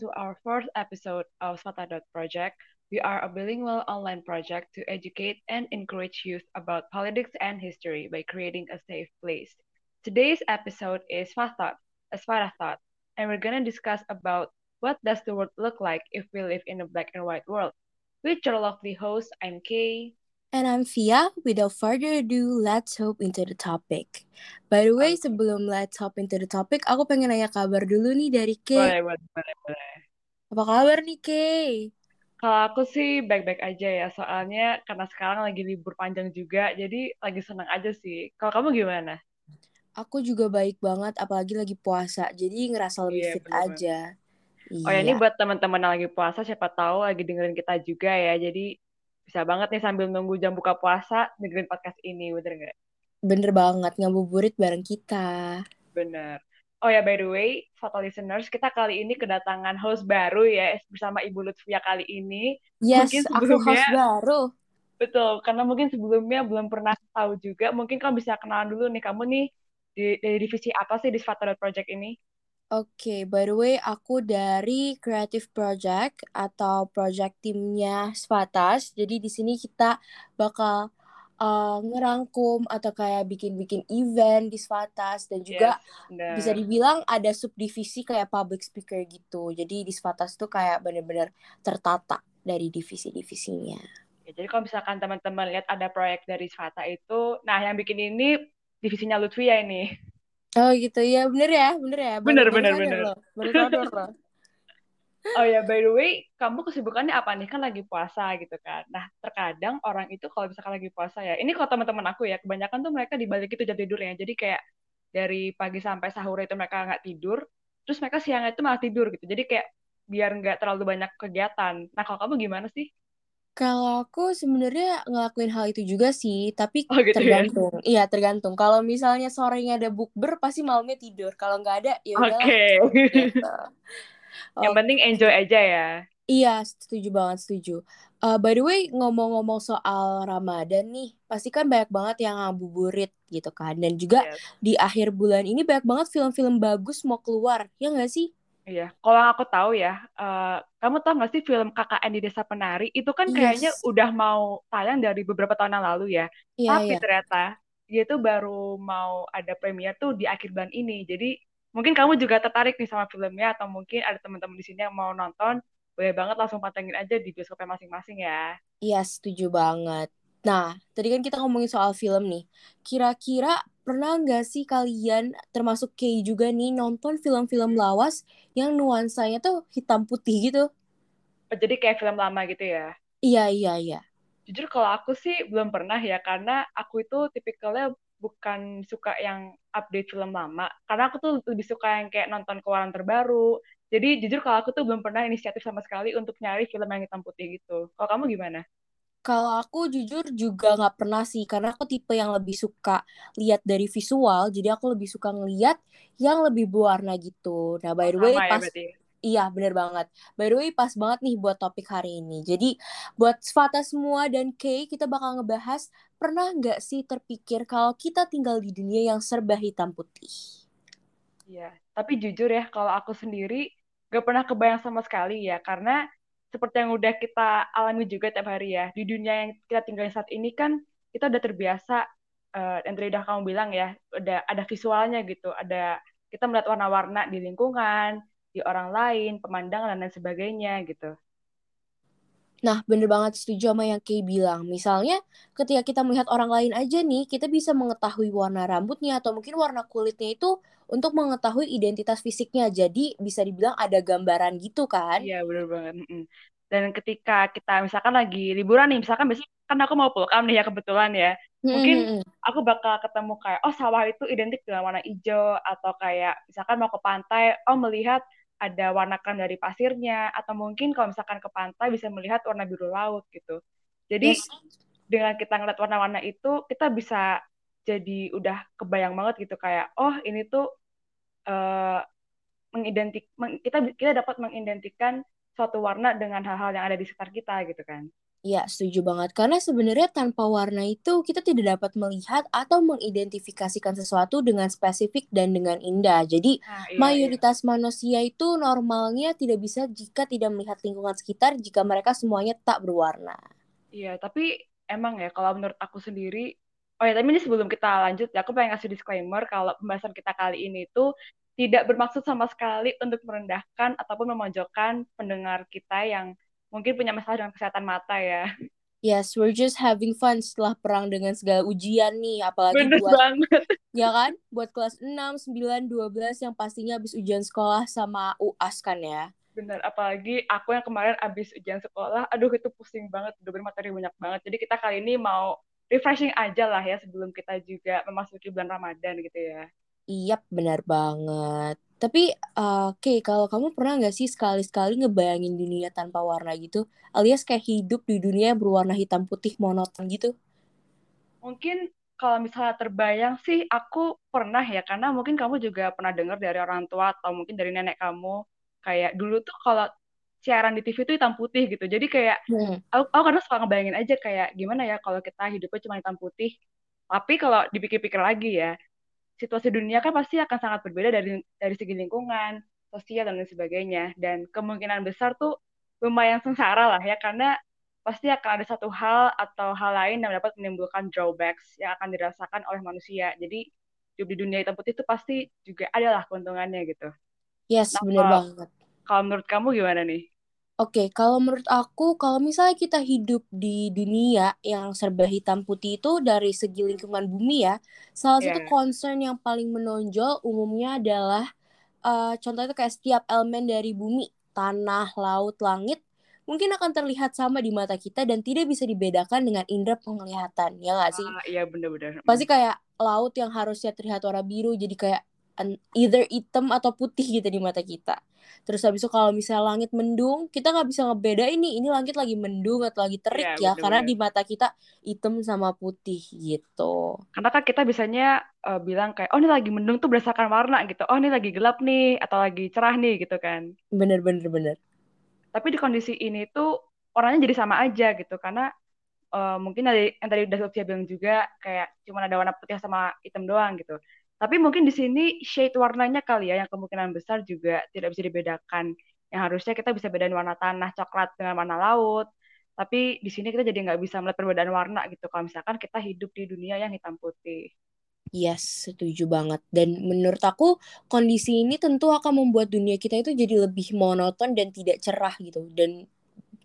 To our fourth episode of Swata Project. We are a bilingual online project to educate and encourage youth about politics and history by creating a safe place. Today's episode is Swata, a Swata thought, and we're going to discuss about what does the world look like if we live in a black and white world. With your lovely host, I'm Kay. And I'm Fia. Without further ado, let's hop into the topic. By the way, sebelum let's hop into the topic, aku pengen nanya kabar dulu nih dari Kay. Boleh, boleh, boleh, boleh. Apa kabar nih, Kay? Kalau aku sih baik-baik aja ya, soalnya karena sekarang lagi libur panjang juga, jadi lagi senang aja sih. Kalau kamu gimana? Aku juga baik banget, apalagi lagi puasa. Jadi ngerasa lebih Iya, fit bener aja. Oh ya, ini Iya, buat teman-teman yang lagi puasa, siapa tahu lagi dengerin kita juga ya. Jadi bisa banget nih sambil nunggu jam buka puasa, dengerin podcast ini, bener nggak? bener banget. Ngabuburit bareng kita. Bener. Oh ya, by the way, foto listeners, kita kali ini kedatangan host baru ya, bersama Ibu Lutfia kali ini. Yes, Mungkin aku host sebelumnya, baru. betul, karena mungkin sebelumnya belum pernah tahu juga. Mungkin kamu bisa kenalan dulu nih, kamu nih di, dari divisi apa sih di Sfatadot Project ini? Oke, by the way, aku dari Creative Project atau project timnya Svatas. Jadi di sini kita bakal uh, ngerangkum atau kayak bikin-bikin event di Svatas dan juga Yes, bisa bener. dibilang ada subdivisi kayak public speaker gitu. Jadi di Svatas tuh kayak bener-bener tertata dari divisi-divisinya. Ya, jadi kalau misalkan teman-teman lihat ada proyek dari Svata itu, nah yang bikin ini divisinya Lutfia ini. Oh gitu ya, bener ya, bener ya. Bener, bener, bener. sadar loh. Oh ya, by the way, kamu kesibukannya apa nih? Kan lagi puasa gitu kan. Nah, terkadang orang itu kalau misalkan lagi puasa ya, ini kalau teman-teman aku ya, kebanyakan tuh mereka dibalik itu jam tidurnya. Jadi kayak dari pagi sampai sahur itu mereka nggak tidur, terus mereka siangnya itu malah tidur gitu. Jadi kayak biar nggak terlalu banyak kegiatan. Nah, kalau kamu gimana sih? Kalau aku sebenarnya ngelakuin hal itu juga sih, tapi Oh gitu ya. tergantung. Iya, tergantung. Kalau misalnya sorenya ada bukber, pasti malamnya tidur. Kalau nggak ada, ya Oke. gitu. Yang penting enjoy aja ya. Iya, setuju banget, setuju. Uh, by the way, ngomong-ngomong soal Ramadan nih, pasti kan banyak banget yang ngabuburit gitu kan. Dan juga Yes. di akhir bulan ini banyak banget film-film bagus mau keluar, ya nggak sih? Iya, kalau aku tahu ya, eh, kamu tahu nggak sih film KKN di Desa Penari itu kan kayaknya Yes. udah mau tayang dari beberapa tahun yang lalu ya. Iya, Tapi iya. ternyata dia tuh baru mau ada premier tuh di akhir bulan ini. Jadi mungkin kamu juga tertarik nih sama filmnya atau mungkin ada teman-teman di sini yang mau nonton, boleh banget langsung pantengin aja di bioskopnya masing-masing ya. Iya, setuju banget. Nah, tadi kan kita ngomongin soal film nih. Kira-kira pernah nggak sih kalian, termasuk Kay juga nih, nonton film-film lawas yang nuansanya tuh hitam putih gitu? Oh, Jadi kayak film lama gitu ya. Iya, iya, iya. Jujur kalau aku sih belum pernah ya, karena aku itu tipikalnya bukan suka yang update film lama. Karena aku tuh lebih suka yang kayak nonton keluaran terbaru. Jadi jujur kalau aku tuh belum pernah inisiatif sama sekali untuk nyari film yang hitam putih gitu. Kalau kamu gimana? Kalau aku jujur juga nggak pernah sih, karena aku tipe yang lebih suka lihat dari visual, jadi aku lebih suka ngeliat yang lebih berwarna gitu. Nah, by Oh, the way, sama ya pas berarti. Iya, bener banget. By the way, pas banget nih buat topik hari ini. Jadi, buat Svata semua dan Kay, kita bakal ngebahas, pernah nggak sih terpikir kalau kita tinggal di dunia yang serba hitam putih? Iya, tapi jujur ya, kalau aku sendiri gak pernah kebayang sama sekali ya, karena seperti yang udah kita alami juga tiap hari ya, di dunia yang kita tinggalin saat ini kan kita udah terbiasa, eh, yang tadi udah kamu bilang ya, udah ada visualnya gitu, ada kita melihat warna-warna di lingkungan, di orang lain, pemandangan dan lain sebagainya gitu. Nah, bener banget setuju sama yang Kay bilang. Misalnya, ketika kita melihat orang lain aja nih, kita bisa mengetahui warna rambutnya atau mungkin warna kulitnya itu untuk mengetahui identitas fisiknya. Jadi, bisa dibilang ada gambaran gitu kan? Iya, bener banget. Dan ketika kita misalkan lagi liburan nih, misalkan biasanya kan aku mau pulkam nih ya kebetulan ya. Mungkin Hmm, aku bakal ketemu kayak, oh sawah itu identik dengan warna hijau, atau kayak misalkan mau ke pantai, oh melihat ada warna krem dari pasirnya, atau mungkin kalau misalkan ke pantai bisa melihat warna biru laut gitu. Jadi Yes, dengan kita ngeliat warna-warna itu, kita bisa jadi udah kebayang banget gitu kayak, oh ini tuh eh, mengidentik, meng- kita kita dapat mengidentikan suatu warna dengan hal-hal yang ada di sekitar kita gitu kan. Ya, setuju banget. Karena sebenarnya tanpa warna itu kita tidak dapat melihat atau mengidentifikasikan sesuatu dengan spesifik dan dengan indah. Jadi, Nah, iya, iya. mayoritas manusia itu normalnya tidak bisa jika tidak melihat lingkungan sekitar jika mereka semuanya tak berwarna. Iya, tapi emang ya kalau menurut aku sendiri, oh ya, tapi ini sebelum kita lanjut ya, aku pengen ngasih disclaimer kalau pembahasan kita kali ini tuh tidak bermaksud sama sekali untuk merendahkan ataupun memojokkan pendengar kita yang mungkin punya masalah dengan kesehatan mata ya. Yes, we're just having fun setelah perang dengan segala ujian nih, apalagi Bener buat banget. ya kan? Buat kelas 6, 9, 12 yang pastinya habis ujian sekolah sama UAS kan ya. Bener, apalagi aku yang kemarin abis ujian sekolah, aduh itu pusing banget, udah bermateri banyak banget. Jadi kita kali ini mau refreshing aja lah ya sebelum kita juga memasuki bulan Ramadan gitu ya. Iya, benar banget. Tapi, uh, oke, kalau kamu pernah nggak sih sekali-sekali ngebayangin dunia tanpa warna gitu? Alias kayak hidup di dunia yang berwarna hitam putih monoton gitu? Mungkin kalau misalnya terbayang sih aku pernah ya, karena mungkin kamu juga pernah dengar dari orang tua atau mungkin dari nenek kamu, kayak dulu tuh kalau siaran di TV itu hitam putih gitu. Jadi kayak Hmm. aku, aku kadang suka ngebayangin aja kayak gimana ya kalau kita hidupnya cuma hitam putih. Tapi kalau dipikir-pikir lagi ya, situasi dunia kan pasti akan sangat berbeda dari dari segi lingkungan, sosial dan lain sebagainya. Dan kemungkinan besar tuh lumayan sengsara lah ya karena pasti akan ada satu hal atau hal lain yang dapat menimbulkan drawbacks yang akan dirasakan oleh manusia. Jadi hidup di dunia hitam putih itu pasti juga adalah keuntungannya gitu. Yes, Nah, kalau, banget. kalau menurut kamu gimana nih? Oke, kalau menurut aku, kalau misalnya kita hidup di dunia yang serba hitam putih itu dari segi lingkungan bumi ya, salah satu Ya, concern yang paling menonjol umumnya adalah uh, contohnya itu kayak setiap elemen dari bumi, tanah, laut, langit, mungkin akan terlihat sama di mata kita dan tidak bisa dibedakan dengan indera penglihatan, ya nggak sih? ah, iya bener-bener. Pasti kayak laut yang harusnya terlihat warna biru jadi kayak an- either hitam atau putih gitu di mata kita. Terus habis itu kalau misalnya langit mendung, kita nggak bisa ngebedain nih ini langit lagi mendung atau lagi terik Iya ya, karena di mata kita hitam sama putih gitu. Karena kan kita biasanya eh, bilang kayak, oh ini lagi mendung tuh berdasarkan warna gitu. Oh ini lagi gelap nih, atau lagi cerah nih gitu kan. Bener bener bener. Tapi di kondisi ini tuh warnanya jadi sama aja gitu. Karena eh, mungkin dari yang tadi udah Lutfi bilang juga kayak cuma ada warna putih sama hitam doang gitu. Tapi mungkin di sini shade warnanya kali ya yang kemungkinan besar juga tidak bisa dibedakan. Yang harusnya kita bisa bedain warna tanah coklat dengan warna laut. Tapi di sini kita jadi nggak bisa melihat perbedaan warna gitu. Kalau misalkan kita hidup di dunia yang hitam putih. Yes, setuju banget. Dan menurut aku kondisi ini tentu akan membuat dunia kita itu jadi lebih monoton dan tidak cerah gitu. Dan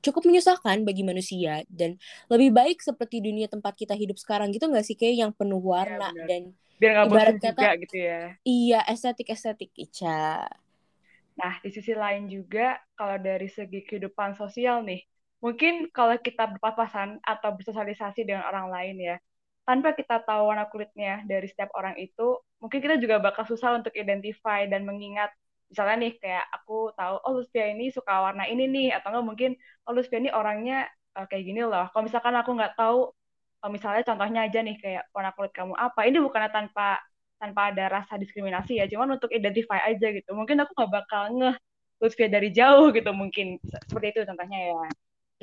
cukup menyusahkan bagi manusia dan lebih baik seperti dunia tempat kita hidup sekarang gitu nggak sih kayak yang penuh Iya warna benar. dan Biar nggak bosan juga kata gitu ya. iya estetik estetik Ica Nah, di sisi lain juga, kalau dari segi kehidupan sosial nih, mungkin kalau kita berpapasan atau bersosialisasi dengan orang lain ya, tanpa kita tahu warna kulitnya dari setiap orang itu, mungkin kita juga bakal susah untuk identify dan mengingat, misalnya nih, kayak aku tahu, oh Lutfia ini suka warna ini nih, atau enggak mungkin, oh Lutfia ini orangnya uh, kayak gini loh. Kalau misalkan aku nggak tahu, uh, misalnya contohnya aja nih, kayak warna kulit kamu apa, ini bukannya tanpa tanpa ada rasa diskriminasi ya, cuman untuk identify aja gitu. Mungkin aku nggak bakal ngeh Lutfia dari jauh gitu mungkin. Seperti itu contohnya ya.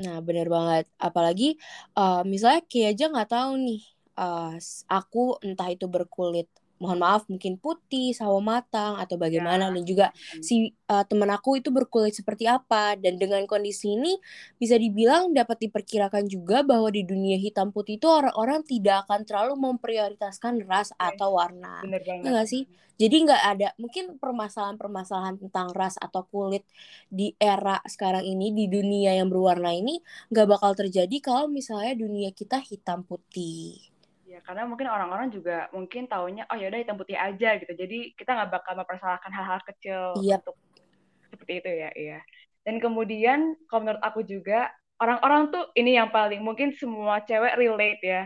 nah bener banget apalagi uh, misalnya kayak aja nggak tahu nih uh, aku entah itu berkulit mohon maaf mungkin putih sawo matang atau bagaimana. Ya. dan juga si uh, teman aku itu berkulit seperti apa. Dan dengan kondisi ini bisa dibilang dapat diperkirakan juga bahwa di dunia hitam putih itu orang-orang tidak akan terlalu memprioritaskan ras Yes, atau warna. Bener ya sih? Jadi nggak ada mungkin permasalahan-permasalahan tentang ras atau kulit di era sekarang ini di dunia yang berwarna ini nggak bakal terjadi kalau misalnya dunia kita hitam putih Ya, karena mungkin orang-orang juga mungkin taunya, oh yaudah hitam putih aja gitu. Jadi kita nggak bakal mempersalahkan hal-hal kecil Yep. untuk seperti itu ya, iya. Dan kemudian, kalau menurut aku juga, orang-orang tuh ini yang paling mungkin semua cewek relate ya.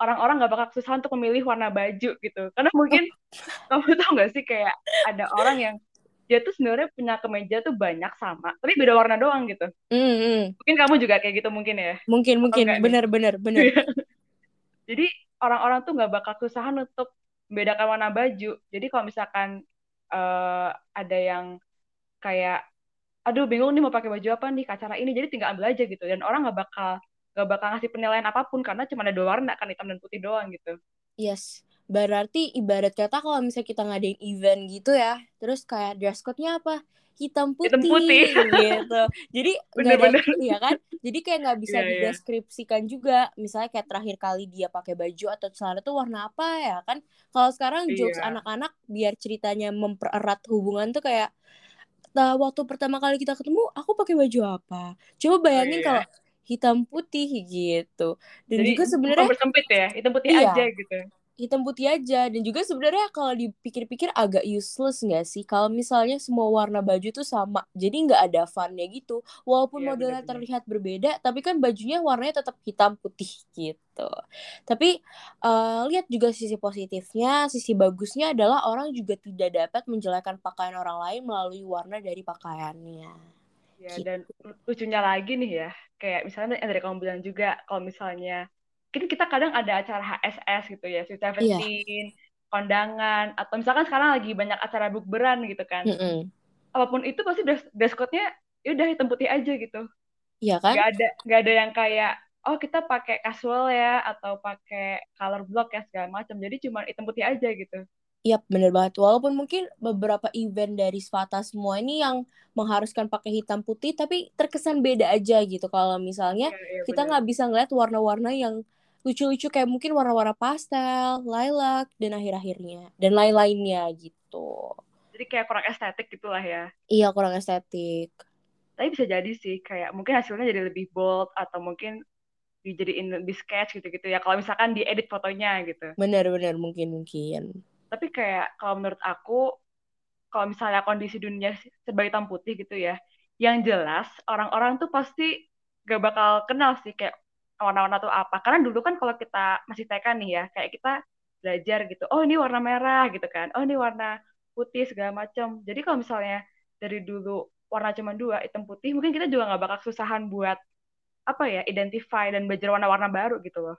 Orang-orang nggak bakal susah untuk memilih warna baju gitu. Karena mungkin kamu tau nggak sih kayak ada orang yang dia tuh sebenarnya punya kemeja tuh banyak sama, tapi beda warna doang gitu. Mm, mm. Mungkin kamu juga kayak gitu mungkin ya. mungkin mungkin benar benar benar Jadi orang-orang tuh nggak bakal kesusahan untuk membedakan warna baju. Jadi kalau misalkan eh, ada yang kayak, aduh bingung nih mau pakai baju apa nih ke acara ini, jadi tinggal ambil aja gitu. Dan orang nggak bakal gak bakal ngasih penilaian apa pun karena cuma ada dua warna kan hitam dan putih doang gitu. Yes. Berarti ibarat kata kalau misalnya kita ngadain event gitu ya, terus kayak dress code-nya apa? Hitam putih, Hitam putih. gitu. Jadi nggak ada ya kan? Jadi kayak nggak bisa Iya, iya. dideskripsikan juga. Misalnya kayak terakhir kali dia pakai baju atau celana tuh warna apa ya kan? Kalau sekarang jokes Iya. anak-anak biar ceritanya mempererat hubungan tuh kayak nah, waktu pertama kali kita ketemu aku pakai baju apa? Coba bayangin iya. kalau hitam putih gitu. Dan Jadi juga sebenarnya ya, hitam putih Iya. aja gitu. Hitam putih aja. Dan juga sebenarnya kalau dipikir-pikir agak useless nggak sih? Kalau misalnya semua warna baju tuh sama jadi nggak ada funnya gitu. Walaupun Iya, modelnya terlihat berbeda tapi kan bajunya warnanya tetap hitam putih gitu. Tapi eh, lihat juga sisi positifnya sisi bagusnya adalah orang juga tidak dapat menjelekkan pakaian orang lain melalui warna dari pakaiannya. Ya, Gitu. dan lucunya lagi nih ya, kayak misalnya yang dari kamu bilang juga, kalau misalnya, kan kita kadang ada acara HSS gitu ya, Sweet Iya. Seventeen, kondangan, atau misalkan sekarang lagi banyak acara bukberan gitu kan. Mm-mm. Apa pun itu pasti dress, dress code-nya ya udah hitam putih aja gitu. Iya kan Gak ada, gak ada yang kayak, oh kita pakai casual ya, atau pakai color block ya segala macam. Jadi cuma hitam putih aja gitu. Iya bener banget. Walaupun mungkin beberapa event dari Svata semua ini yang mengharuskan pakai hitam putih, tapi terkesan beda aja gitu. Kalau misalnya Iya, iya, kita nggak bisa ngeliat warna-warna yang lucu-lucu kayak mungkin warna-warna pastel, lilac, dan akhir-akhirnya. Dan lain-lainnya gitu. Jadi kayak kurang estetik gitulah ya. Iya kurang estetik. Tapi bisa jadi sih, kayak mungkin hasilnya jadi lebih bold, atau mungkin dijadiin lebih sketch gitu-gitu ya. Kalau misalkan diedit fotonya gitu. Bener-bener mungkin-mungkin. Tapi kayak kalau menurut aku, kalau misalnya kondisi dunia serba hitam putih gitu ya, yang jelas orang-orang tuh pasti gak bakal kenal sih kayak warna-warna tuh apa. Karena dulu kan kalau kita masih TK nih ya, kayak kita belajar gitu, oh ini warna merah gitu kan, oh ini warna putih segala macam. Jadi kalau misalnya dari dulu warna cuma dua, hitam putih, mungkin kita juga nggak bakal kesusahan buat apa ya, identify dan belajar warna-warna baru gitu loh.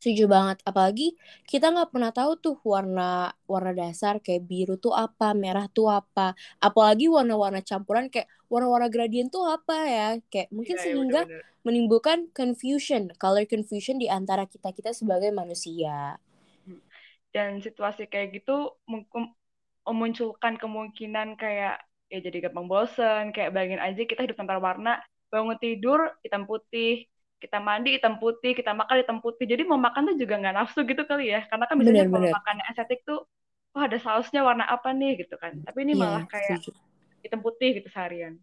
Setuju banget. Apalagi kita nggak pernah tahu tuh warna warna dasar kayak biru tuh apa, merah tuh apa. Apalagi warna-warna campuran kayak warna-warna gradient tuh apa ya. Kayak mungkin Iya, iya, sehingga bener-bener. menimbulkan confusion, color confusion di antara kita-kita sebagai manusia. dan situasi kayak gitu mem- memunculkan kemungkinan kayak ya jadi gampang bosen kayak bayangin aja kita hidup tanpa warna bangun tidur hitam putih kita mandi hitam putih kita makan hitam putih. Jadi mau makan tuh juga nggak nafsu gitu kali ya. Karena kan biasanya kalau makan estetik tuh wah ada sausnya warna apa nih? gitu kan. Tapi ini Iya, malah kayak setuju. hitam putih gitu seharian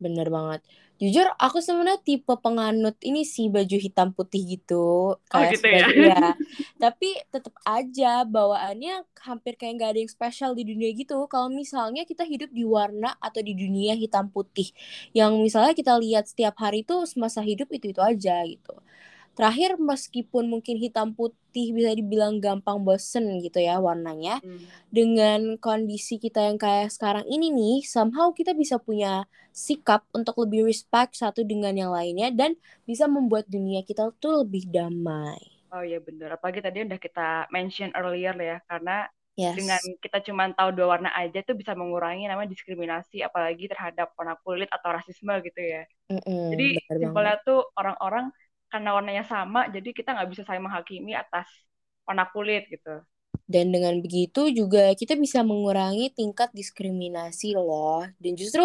Bener banget. Jujur, aku sebenarnya tipe penganut ini sih baju hitam putih gitu. oh Kayak gitu ya sebagai, ya. Tapi tetap aja bawaannya hampir kayak nggak ada yang spesial di dunia gitu. Kalau misalnya kita hidup di warna atau di dunia hitam putih. Yang misalnya kita lihat setiap hari itu semasa hidup itu-itu aja gitu. Terakhir meskipun mungkin hitam putih bisa dibilang gampang bosen gitu ya warnanya. Hmm. Dengan kondisi kita yang kayak sekarang ini nih, somehow kita bisa punya sikap untuk lebih respect satu dengan yang lainnya dan bisa membuat dunia kita tuh lebih damai. oh iya bener apalagi tadi udah kita mention earlier ya karena Yes. dengan kita cuma tahu dua warna aja tuh bisa mengurangi namanya diskriminasi apalagi terhadap warna kulit atau rasisme gitu ya. Mm-mm, Jadi simpelnya tuh orang-orang karena warnanya sama jadi kita nggak bisa saling menghakimi atas warna kulit gitu. Dan dengan begitu juga kita bisa mengurangi tingkat diskriminasi loh. Dan justru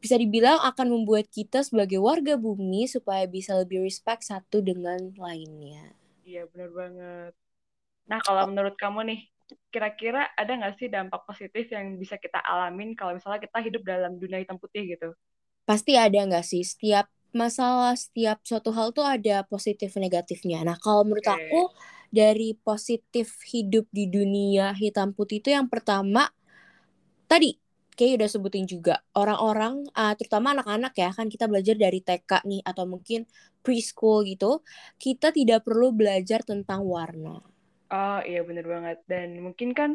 bisa dibilang akan membuat kita sebagai warga bumi supaya bisa lebih respect satu dengan lainnya. Iya bener banget. Nah kalau menurut kamu nih kira-kira ada nggak sih dampak positif yang bisa kita alamin kalau misalnya kita hidup dalam dunia hitam putih gitu? Pasti ada nggak sih? Setiap masalah, setiap suatu hal tuh ada positif negatifnya. Nah, kalau menurut Oke. aku dari positif hidup di dunia hitam putih itu yang pertama tadi kayak udah sebutin juga orang-orang uh, terutama anak-anak ya kan kita belajar dari TK nih atau mungkin preschool gitu kita tidak perlu belajar tentang warna Oh iya bener banget. Dan mungkin kan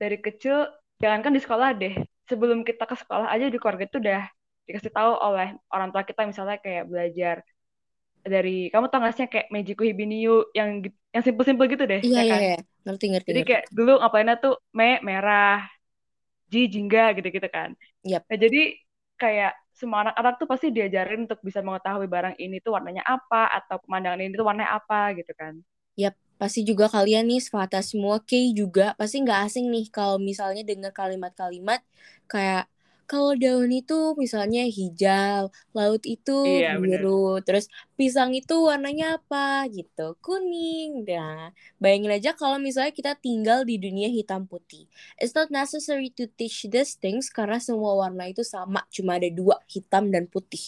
dari kecil, jangankan di sekolah deh, sebelum kita ke sekolah aja di keluarga itu udah dikasih tahu oleh orang tua kita misalnya kayak belajar dari, kamu tau gak sih kayak Mejiku Hibiniu yang yang simpel-simpel gitu deh, iya ya iya kan? iya ngerti ngerti Jadi ngerti kayak dulu ngapainnya tuh me merah, ji jingga gitu-gitu kan. Yap. Nah jadi kayak semua anak-anak tuh pasti diajarin untuk bisa mengetahui barang ini tuh warnanya apa atau pemandangan ini tuh warnanya apa gitu kan. Yap, pasti juga kalian nih Svata semua K juga pasti nggak asing nih kalau misalnya dengar kalimat-kalimat kayak kalau daun itu misalnya hijau, laut itu Iya, bener. biru, terus pisang itu warnanya apa gitu, kuning. Nah, bayangin aja kalau misalnya kita tinggal di dunia hitam putih. It's not necessary to teach these things karena semua warna itu sama, cuma ada dua, hitam dan putih.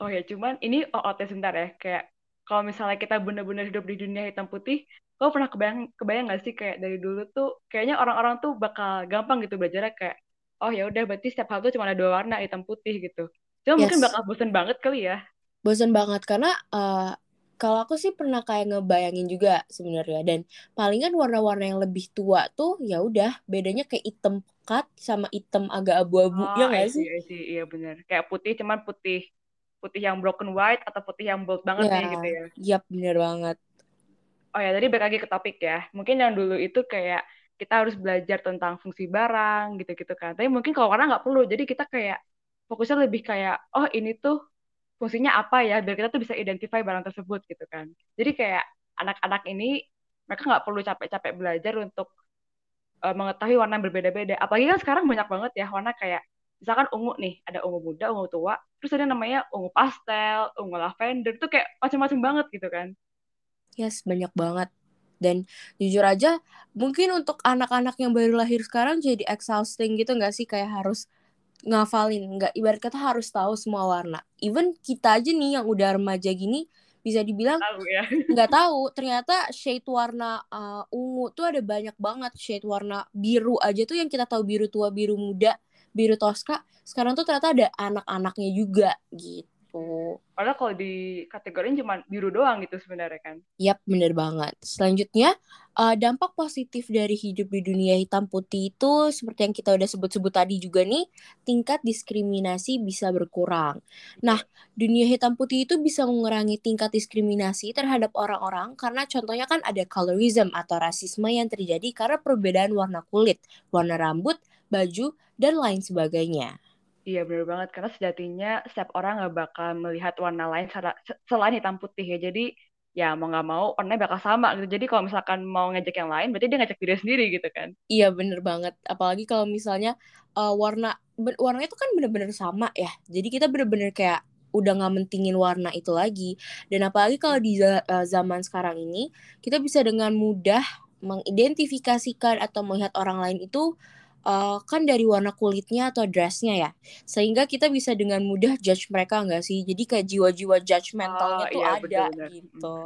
Oh ya, cuman ini OOT sebentar ya, kayak kalau misalnya kita bener-bener hidup di dunia hitam putih, kau pernah kebayang kebayang gak sih kayak dari dulu tuh kayaknya orang-orang tuh bakal gampang gitu belajarnya kayak oh ya udah berarti setiap hal tuh cuma ada dua warna hitam putih gitu. Cuma mungkin Yes, bakal bosen banget kali ya. bosan banget karena uh, kalau aku sih pernah kayak ngebayangin juga sebenarnya dan palingan warna-warna yang lebih tua tuh ya udah bedanya kayak hitam pekat sama hitam agak abu-abu Oh, ya nggak sih? see, I see. Iya bener. Kayak putih cuman putih putih yang broken white atau putih yang bold banget Ya, nih gitu ya. yap bener banget. Oh ya, tadi balik lagi ke topik ya. Mungkin yang dulu itu kayak kita harus belajar tentang fungsi barang gitu-gitu kan. Tapi mungkin kalau warna nggak perlu. Jadi kita kayak fokusnya lebih kayak, oh ini tuh fungsinya apa ya, biar kita tuh bisa identify barang tersebut gitu kan. Jadi kayak anak-anak ini, mereka nggak perlu capek-capek belajar untuk uh, mengetahui warna berbeda-beda. Apalagi kan sekarang banyak banget ya warna kayak, misalkan ungu nih, ada ungu muda, ungu tua, terus ada namanya ungu pastel, ungu lavender, itu kayak macam-macam banget gitu kan. Yes, banyak banget. Dan jujur aja, mungkin untuk anak-anak yang baru lahir sekarang jadi exhausting gitu nggak sih? Kayak harus ngafalin. Nggak, ibarat kata harus tahu semua warna. Even kita aja nih yang udah remaja gini, bisa dibilang Tahu ya. nggak tahu. Ternyata shade warna uh, ungu tuh ada banyak banget. Shade warna biru aja tuh yang kita tahu biru tua, biru muda, biru toska. Sekarang tuh ternyata ada anak-anaknya juga gitu. Padahal kalau di kategorinya cuma biru doang gitu sebenarnya kan. Yap, bener banget. Selanjutnya, uh, dampak positif dari hidup di dunia hitam putih itu seperti yang kita udah sebut-sebut tadi juga nih, tingkat diskriminasi bisa berkurang. Nah, dunia hitam putih itu bisa mengurangi tingkat diskriminasi terhadap orang-orang karena contohnya kan ada colorism atau rasisme yang terjadi karena perbedaan warna kulit, warna rambut, baju, dan lain sebagainya. Iya bener banget karena sejatinya setiap orang nggak bakal melihat warna lain selain hitam putih ya. Jadi ya mau nggak mau warnanya bakal sama gitu. Jadi kalau misalkan mau ngajak yang lain, berarti dia ngajak diri sendiri gitu kan? Iya bener banget. Apalagi kalau misalnya uh, warna warna itu kan bener-bener sama ya. Jadi kita bener-bener kayak udah nggak mentingin warna itu lagi. Dan apalagi kalau di uh, zaman sekarang ini, kita bisa dengan mudah mengidentifikasikan atau melihat orang lain itu uh, kan dari warna kulitnya atau dressnya ya sehingga kita bisa dengan mudah judge mereka nggak sih jadi kayak jiwa-jiwa judgmentalnya oh, tuh iya, ada -bener. gitu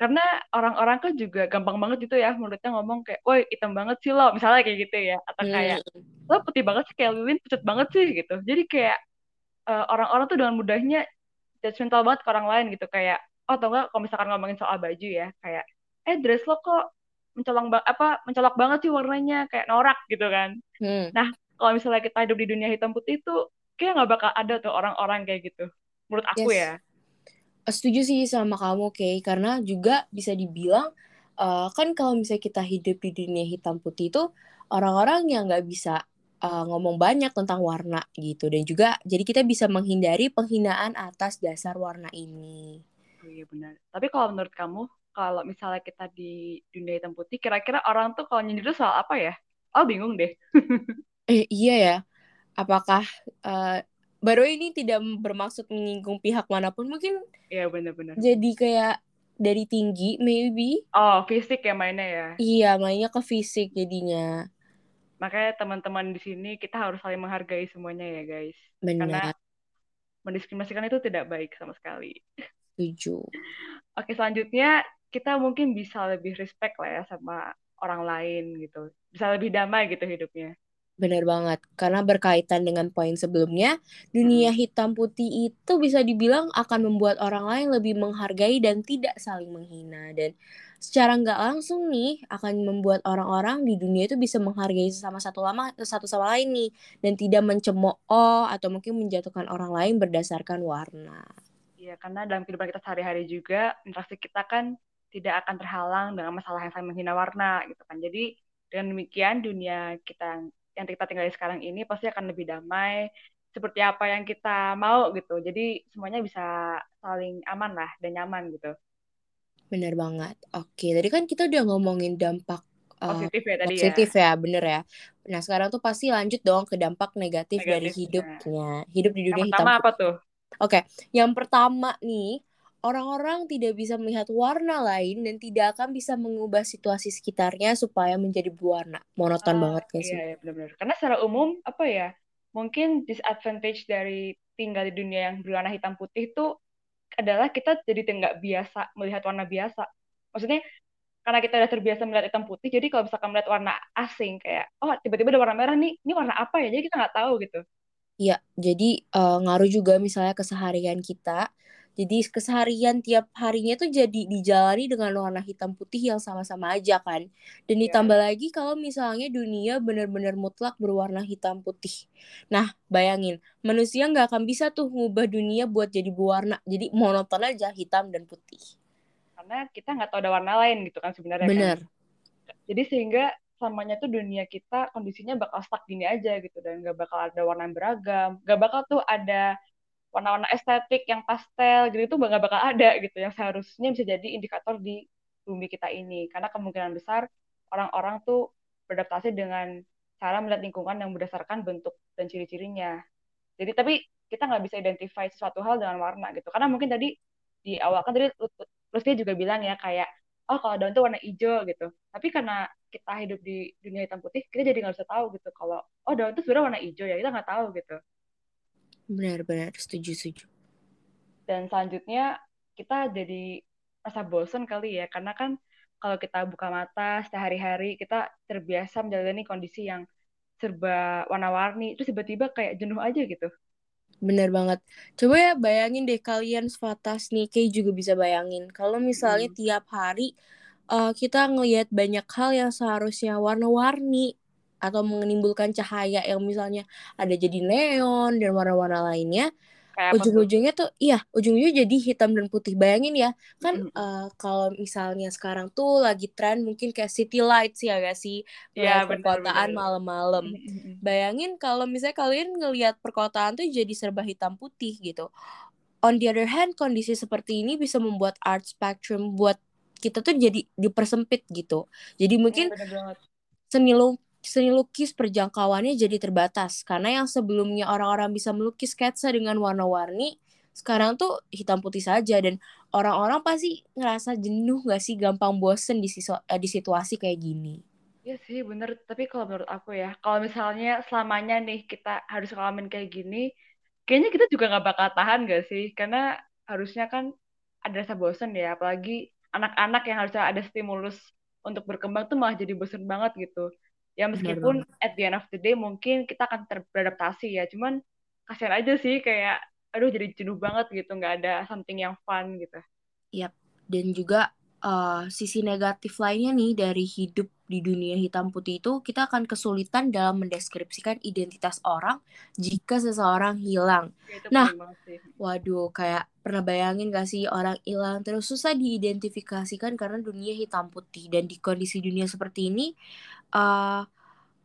karena orang-orang kan juga gampang banget gitu ya menurutnya ngomong kayak, woi hitam banget sih lo, misalnya kayak gitu ya, atau kayak hmm. lo putih banget sih kayak Lilin pucat banget sih gitu. Jadi kayak orang-orang uh, tuh dengan mudahnya judgmental banget ke orang lain gitu kayak, oh atau enggak kalau misalkan ngomongin soal baju ya, kayak, eh dress lo kok mencolok apa mencolok banget sih warnanya kayak norak gitu kan. Hmm. Nah kalau misalnya kita hidup di dunia hitam putih itu kayak nggak bakal ada tuh orang-orang kayak gitu. Menurut aku yes. ya. Setuju sih sama kamu, Kay. Karena juga bisa dibilang uh, kan kalau misalnya kita hidup di dunia hitam putih itu orang-orang yang nggak bisa uh, ngomong banyak tentang warna gitu dan juga jadi kita bisa menghindari penghinaan atas dasar warna ini. Oh iya benar. Tapi kalau menurut kamu kalau misalnya kita di dunia hitam putih, kira-kira orang tuh kalau nyindir soal apa ya? Oh bingung deh. eh iya ya. Apakah uh, baru ini tidak bermaksud menyinggung pihak mana pun mungkin? Iya benar-benar. Jadi kayak dari tinggi maybe. Oh fisik ya mainnya ya? Iya mainnya ke fisik jadinya. Makanya teman-teman di sini kita harus saling menghargai semuanya ya guys. Benar. Karena mendiskriminasikan itu tidak baik sama sekali. Setuju. Oke selanjutnya kita mungkin bisa lebih respect lah ya sama orang lain gitu. Bisa lebih damai gitu hidupnya. Benar banget. Karena berkaitan dengan poin sebelumnya, dunia hitam putih itu bisa dibilang akan membuat orang lain lebih menghargai dan tidak saling menghina. Dan secara nggak langsung nih akan membuat orang-orang di dunia itu bisa menghargai sesama satu lama satu sama lain nih dan tidak mencemooh atau mungkin menjatuhkan orang lain berdasarkan warna. Iya, karena dalam kehidupan kita sehari-hari juga interaksi kita kan tidak akan terhalang dengan masalah yang saling menghina warna gitu kan. Jadi dengan demikian dunia kita yang kita tinggal sekarang ini pasti akan lebih damai seperti apa yang kita mau gitu. Jadi semuanya bisa saling aman lah dan nyaman gitu. Bener banget. Oke, tadi kan kita udah ngomongin dampak uh, Positif ya tadi positif ya. ya, bener ya. Nah sekarang tuh pasti lanjut dong ke dampak negatif, dari Negatifnya. hidupnya, hidup di Yang dunia hitam. pertama apa tuh? Oke, yang pertama nih, orang-orang tidak bisa melihat warna lain dan tidak akan bisa mengubah situasi sekitarnya supaya menjadi berwarna. Monoton Ah, banget gak sih? Iya, iya benar-benar. Karena secara umum apa ya? Mungkin disadvantage dari tinggal di dunia yang berwarna hitam putih itu adalah kita jadi nggak biasa melihat warna biasa. Maksudnya karena kita udah terbiasa melihat hitam putih, jadi kalau misalkan melihat warna asing kayak oh tiba-tiba ada warna merah nih, ini warna apa ya? Jadi kita nggak tahu gitu. Iya, jadi uh, ngaruh juga misalnya keseharian kita. Jadi keseharian tiap harinya tuh jadi dijalani dengan warna hitam putih yang sama-sama aja kan. Dan Iya. ditambah lagi kalau misalnya dunia benar-benar mutlak berwarna hitam putih. Nah, bayangin, manusia nggak akan bisa tuh ngubah dunia buat jadi berwarna. Jadi monoton aja hitam dan putih. Karena kita nggak tahu ada warna lain gitu kan sebenarnya kan. Bener. Jadi sehingga selamanya tuh dunia kita kondisinya bakal stuck gini aja gitu dan nggak bakal ada warna yang beragam, nggak bakal tuh ada warna-warna estetik yang pastel gitu itu nggak bakal ada gitu yang seharusnya bisa jadi indikator di bumi kita ini karena kemungkinan besar orang-orang tuh beradaptasi dengan cara melihat lingkungan yang berdasarkan bentuk dan ciri-cirinya. Jadi tapi kita nggak bisa identify sesuatu hal dengan warna gitu karena mungkin tadi di awal kan tadi Lutfi juga bilang ya kayak oh kalau daun itu warna hijau gitu. Tapi karena kita hidup di dunia hitam putih, kita jadi nggak bisa tahu gitu kalau oh daun itu sebenarnya warna hijau ya kita nggak tahu gitu. Benar-benar setuju setuju. Dan selanjutnya kita jadi rasa bosan kali ya karena kan kalau kita buka mata sehari-hari kita terbiasa menjalani kondisi yang serba warna-warni terus tiba-tiba kayak jenuh aja gitu. Bener banget. Coba ya bayangin deh kalian sefatas nih, Kay juga bisa bayangin. Kalau misalnya Hmm. tiap hari uh, kita ngelihat banyak hal yang seharusnya warna-warni atau menimbulkan cahaya yang misalnya ada jadi neon dan warna-warna lainnya, ujung-ujungnya tuh iya, ujung-ujungnya jadi hitam dan putih. Bayangin ya, kan Mm-mm. uh, kalau misalnya sekarang tuh lagi tren mungkin kayak city lights ya gak sih? Iya, Melihat benar, perkotaan malam-malam. Mm-mm. Bayangin kalau misalnya kalian ngelihat perkotaan tuh jadi serba hitam putih gitu. On the other hand, kondisi seperti ini bisa membuat art spectrum buat kita tuh jadi dipersempit gitu. Jadi mungkin Bener banget. seni lu seni lukis perjangkauannya jadi terbatas karena yang sebelumnya orang-orang bisa melukis sketsa dengan warna-warni sekarang tuh hitam putih saja dan orang-orang pasti ngerasa jenuh gak sih gampang bosen di, sisu- eh, di situasi kayak gini. Iya sih bener, tapi kalau menurut aku ya, kalau misalnya selamanya nih kita harus ngalamin kayak gini, kayaknya kita juga nggak bakal tahan gak sih? Karena harusnya kan ada rasa bosen ya, apalagi anak-anak yang harusnya ada stimulus untuk berkembang tuh malah jadi bosen banget gitu. Ya Benar meskipun banget. at the end of the day mungkin kita akan beradaptasi ya, cuman kasihan aja sih kayak, aduh jadi jenuh banget gitu, nggak ada something yang fun gitu. Yap. Dan juga uh, sisi negatif lainnya nih dari hidup di dunia hitam putih itu kita akan kesulitan dalam mendeskripsikan identitas orang jika seseorang hilang. Ya, Nah. Waduh, kayak pernah bayangin gak sih orang hilang terus susah diidentifikasikan karena dunia hitam putih dan di kondisi dunia seperti ini uh,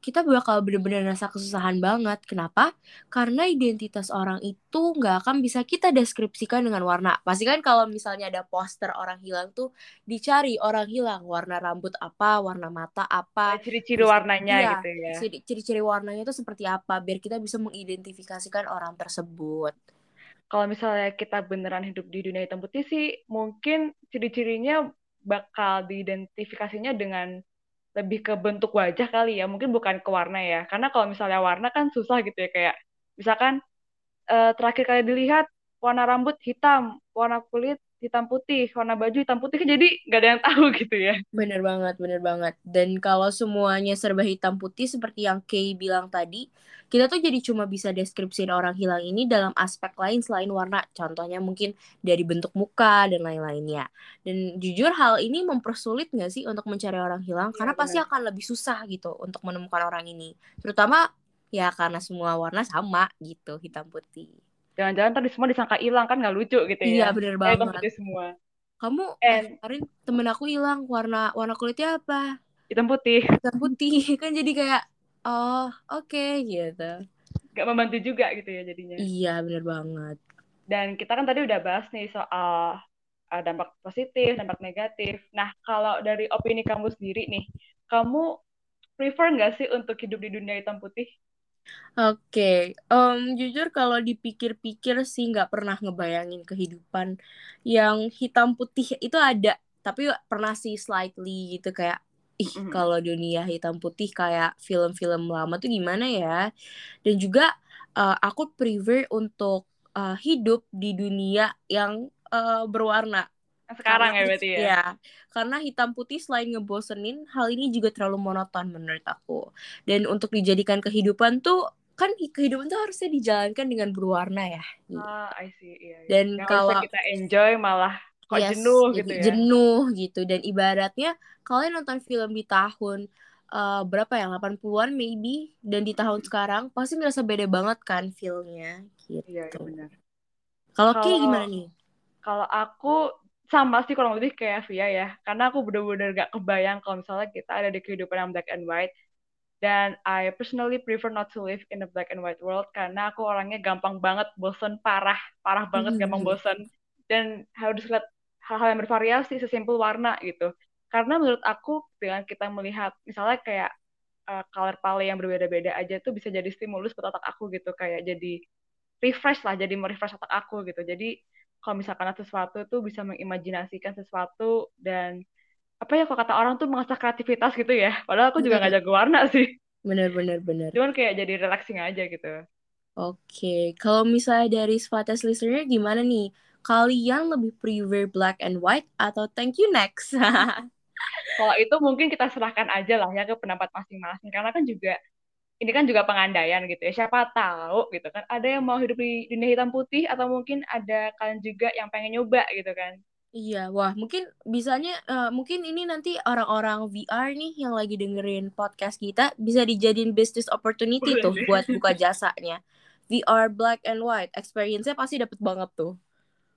kita bakal bener-bener rasa kesusahan banget. Kenapa? Karena identitas orang itu nggak akan bisa kita deskripsikan dengan warna. Pasti kan kalau misalnya ada poster orang hilang tuh dicari orang hilang warna rambut apa, warna mata apa, Ciri-ciri terus warnanya iya, gitu ya. ciri- ciri-ciri warnanya itu seperti apa biar kita bisa mengidentifikasikan orang tersebut. kalau misalnya kita beneran hidup di dunia hitam putih sih mungkin ciri-cirinya bakal diidentifikasinya dengan lebih ke bentuk wajah kali ya mungkin bukan ke warna ya. Karena kalau misalnya warna kan susah gitu ya kayak misalkan eh, terakhir kali dilihat warna rambut hitam warna kulit hitam putih warna baju hitam putih kan jadi nggak ada yang tahu gitu ya Bener banget, bener banget. Dan kalau semuanya serba hitam putih seperti yang Kay bilang tadi, kita tuh jadi cuma bisa deskripsiin orang hilang ini dalam aspek lain selain warna. Contohnya mungkin dari bentuk muka dan lain-lainnya. Dan jujur hal ini mempersulit nggak sih untuk mencari orang hilang? Iya, Karena pasti benar. akan lebih susah gitu untuk menemukan orang ini. Terutama ya karena semua warna sama gitu, hitam putih. Jangan-jangan tadi semua disangka hilang kan nggak lucu gitu Iya, ya bener kayak hitam banget. putih semua Kamu eh, and kemarin temen aku hilang warna warna kulitnya apa? hitam putih hitam putih kan jadi kayak oh oke gitu gak membantu juga gitu ya jadinya. Iya, bener banget. Dan kita kan tadi udah bahas nih soal uh, dampak positif, dampak negatif. Nah, kalau dari opini kamu sendiri nih, kamu prefer nggak sih untuk hidup di dunia hitam putih? Oke, okay. um, jujur kalau dipikir-pikir sih nggak pernah ngebayangin kehidupan yang hitam putih itu ada, tapi pernah sih slightly gitu kayak, ih mm -hmm. kalau dunia hitam putih kayak film-film lama tuh gimana ya? Dan juga uh, aku prefer untuk uh, hidup di dunia yang uh, berwarna sekarang karena, ya berarti ya. Ya, karena hitam putih selain ngebosenin, hal ini juga terlalu monoton menurut aku. Dan untuk dijadikan kehidupan tuh kan kehidupan tuh harusnya dijalankan dengan berwarna ya. Ah, I see. Iya, iya. Dan Yang kalau kita enjoy malah kok yes, jenuh gitu ya. Jenuh gitu dan ibaratnya kalian nonton film di tahun uh, berapa ya 80-an maybe dan di tahun sekarang pasti ngerasa beda banget kan filmnya gitu. Iya, iya benar. Kalau Ki gimana nih? Kalau aku sama sih kurang lebih kayak Via ya. Karena aku bener-bener gak kebayang kalau misalnya kita ada di kehidupan yang black and white. Dan I personally prefer not to live in a black and white world karena aku orangnya gampang banget bosen parah parah banget hmm. gampang bosen. Dan harus lihat hal-hal yang bervariasi sesimpel warna gitu. Karena menurut aku dengan kita melihat misalnya kayak uh, color palette yang berbeda-beda aja tuh bisa jadi stimulus buat otak aku gitu. Kayak jadi refresh lah jadi merefresh otak aku gitu. Jadi kalau misalkan ada sesuatu tuh bisa mengimajinasikan sesuatu dan apa ya kalau kata orang tuh mengasah kreativitas gitu ya. Padahal aku juga nggak jago warna sih. Bener bener bener cuman kayak jadi relaxing aja gitu. Oke okay. kalau misalnya dari Svates listener gimana nih? Kalian lebih prefer black and white atau thank you next? Kalau itu mungkin kita serahkan aja lah ya ke pendapat masing-masing. Karena kan juga ini kan juga pengandaian gitu ya. Siapa tahu gitu kan. Ada yang mau hidup di dunia hitam putih atau mungkin ada kalian juga yang pengen nyoba gitu kan. Iya, wah mungkin bisanya uh, mungkin ini nanti orang-orang VR nih yang lagi dengerin podcast kita bisa dijadiin business opportunity tuh buat buka jasanya. VR black and white, experience-nya pasti dapet banget tuh.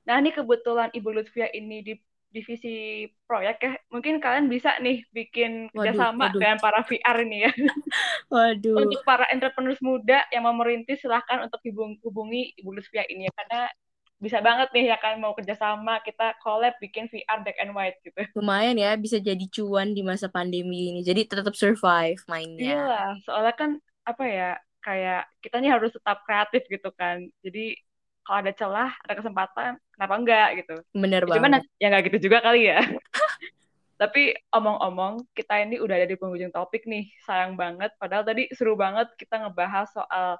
Nah ini kebetulan Ibu Lutfia ini di divisi proyek ya mungkin kalian bisa nih bikin kerjasama waduh, dengan para VR ini ya. Waduh. Untuk para entrepreneurs muda yang mau merintis silahkan untuk hubungi Ibu Lusvia ini ya karena bisa banget nih ya kan mau kerjasama kita collab bikin VR black and white gitu. Lumayan ya bisa jadi cuan di masa pandemi ini jadi tetap survive mainnya. Iya soalnya kan apa ya kayak kita nih harus tetap kreatif gitu kan. Jadi kalau ada celah ada kesempatan kenapa enggak gitu. Bener cuman banget. ya nggak gitu juga kali ya. Tapi omong-omong kita ini udah ada di penghujung topik nih sayang banget. Padahal tadi seru banget kita ngebahas soal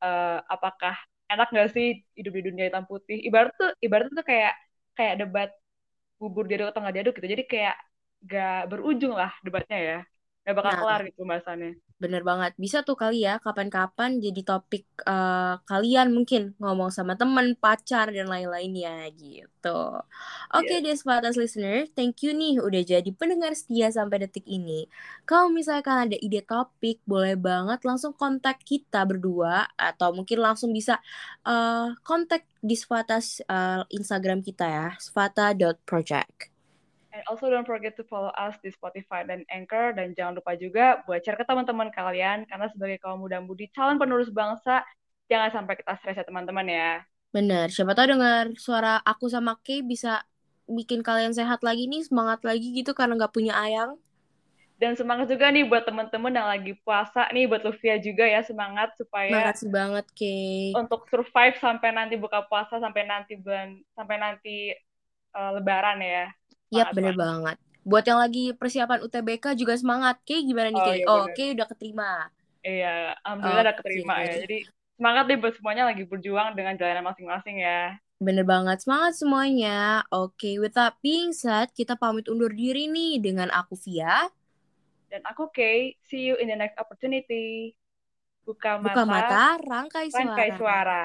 uh, apakah enak nggak sih hidup di dunia hitam putih. Ibarat tuh ibarat tuh kayak kayak debat bubur diaduk atau nggak diaduk gitu. Jadi kayak gak berujung lah debatnya ya. Gak bakal nah, kelar gitu bahasannya Bener banget. Bisa tuh kali ya kapan-kapan jadi topik uh, kalian mungkin ngomong sama temen, pacar, dan lain-lainnya gitu. Oke okay, yeah. Despatas listener, thank you nih udah jadi pendengar setia sampai detik ini. Kalau misalkan ada ide topik, boleh banget langsung kontak kita berdua atau mungkin langsung bisa uh, kontak di Sfatas uh, Instagram kita ya, sfata.project. And also don't forget to follow us di Spotify dan Anchor dan jangan lupa juga buat share ke teman-teman kalian karena sebagai kaum muda mudi calon penerus bangsa jangan sampai kita stres ya teman-teman ya. Bener, siapa tahu dengar suara aku sama Kay bisa bikin kalian sehat lagi nih, semangat lagi gitu karena nggak punya ayang. Dan semangat juga nih buat teman-teman yang lagi puasa nih, buat Luvia juga ya semangat supaya Makasih banget, Kay. Untuk survive sampai nanti buka puasa, sampai nanti bulan, sampai nanti uh, Lebaran ya. Iya bener banget. Buat yang lagi persiapan UTBK juga semangat. Oke, gimana nih, oh, Iya, oh, Oke, udah keterima. Iya, alhamdulillah oh, udah keterima ya. Jadi semangat deh buat semuanya lagi berjuang dengan jalan masing-masing ya. Bener banget, semangat semuanya. Oke, okay, with that being said, kita pamit undur diri nih dengan aku Via. Dan aku Kay. See you in the next opportunity. Buka mata, Buka mata rangkai suara. Rangkai suara.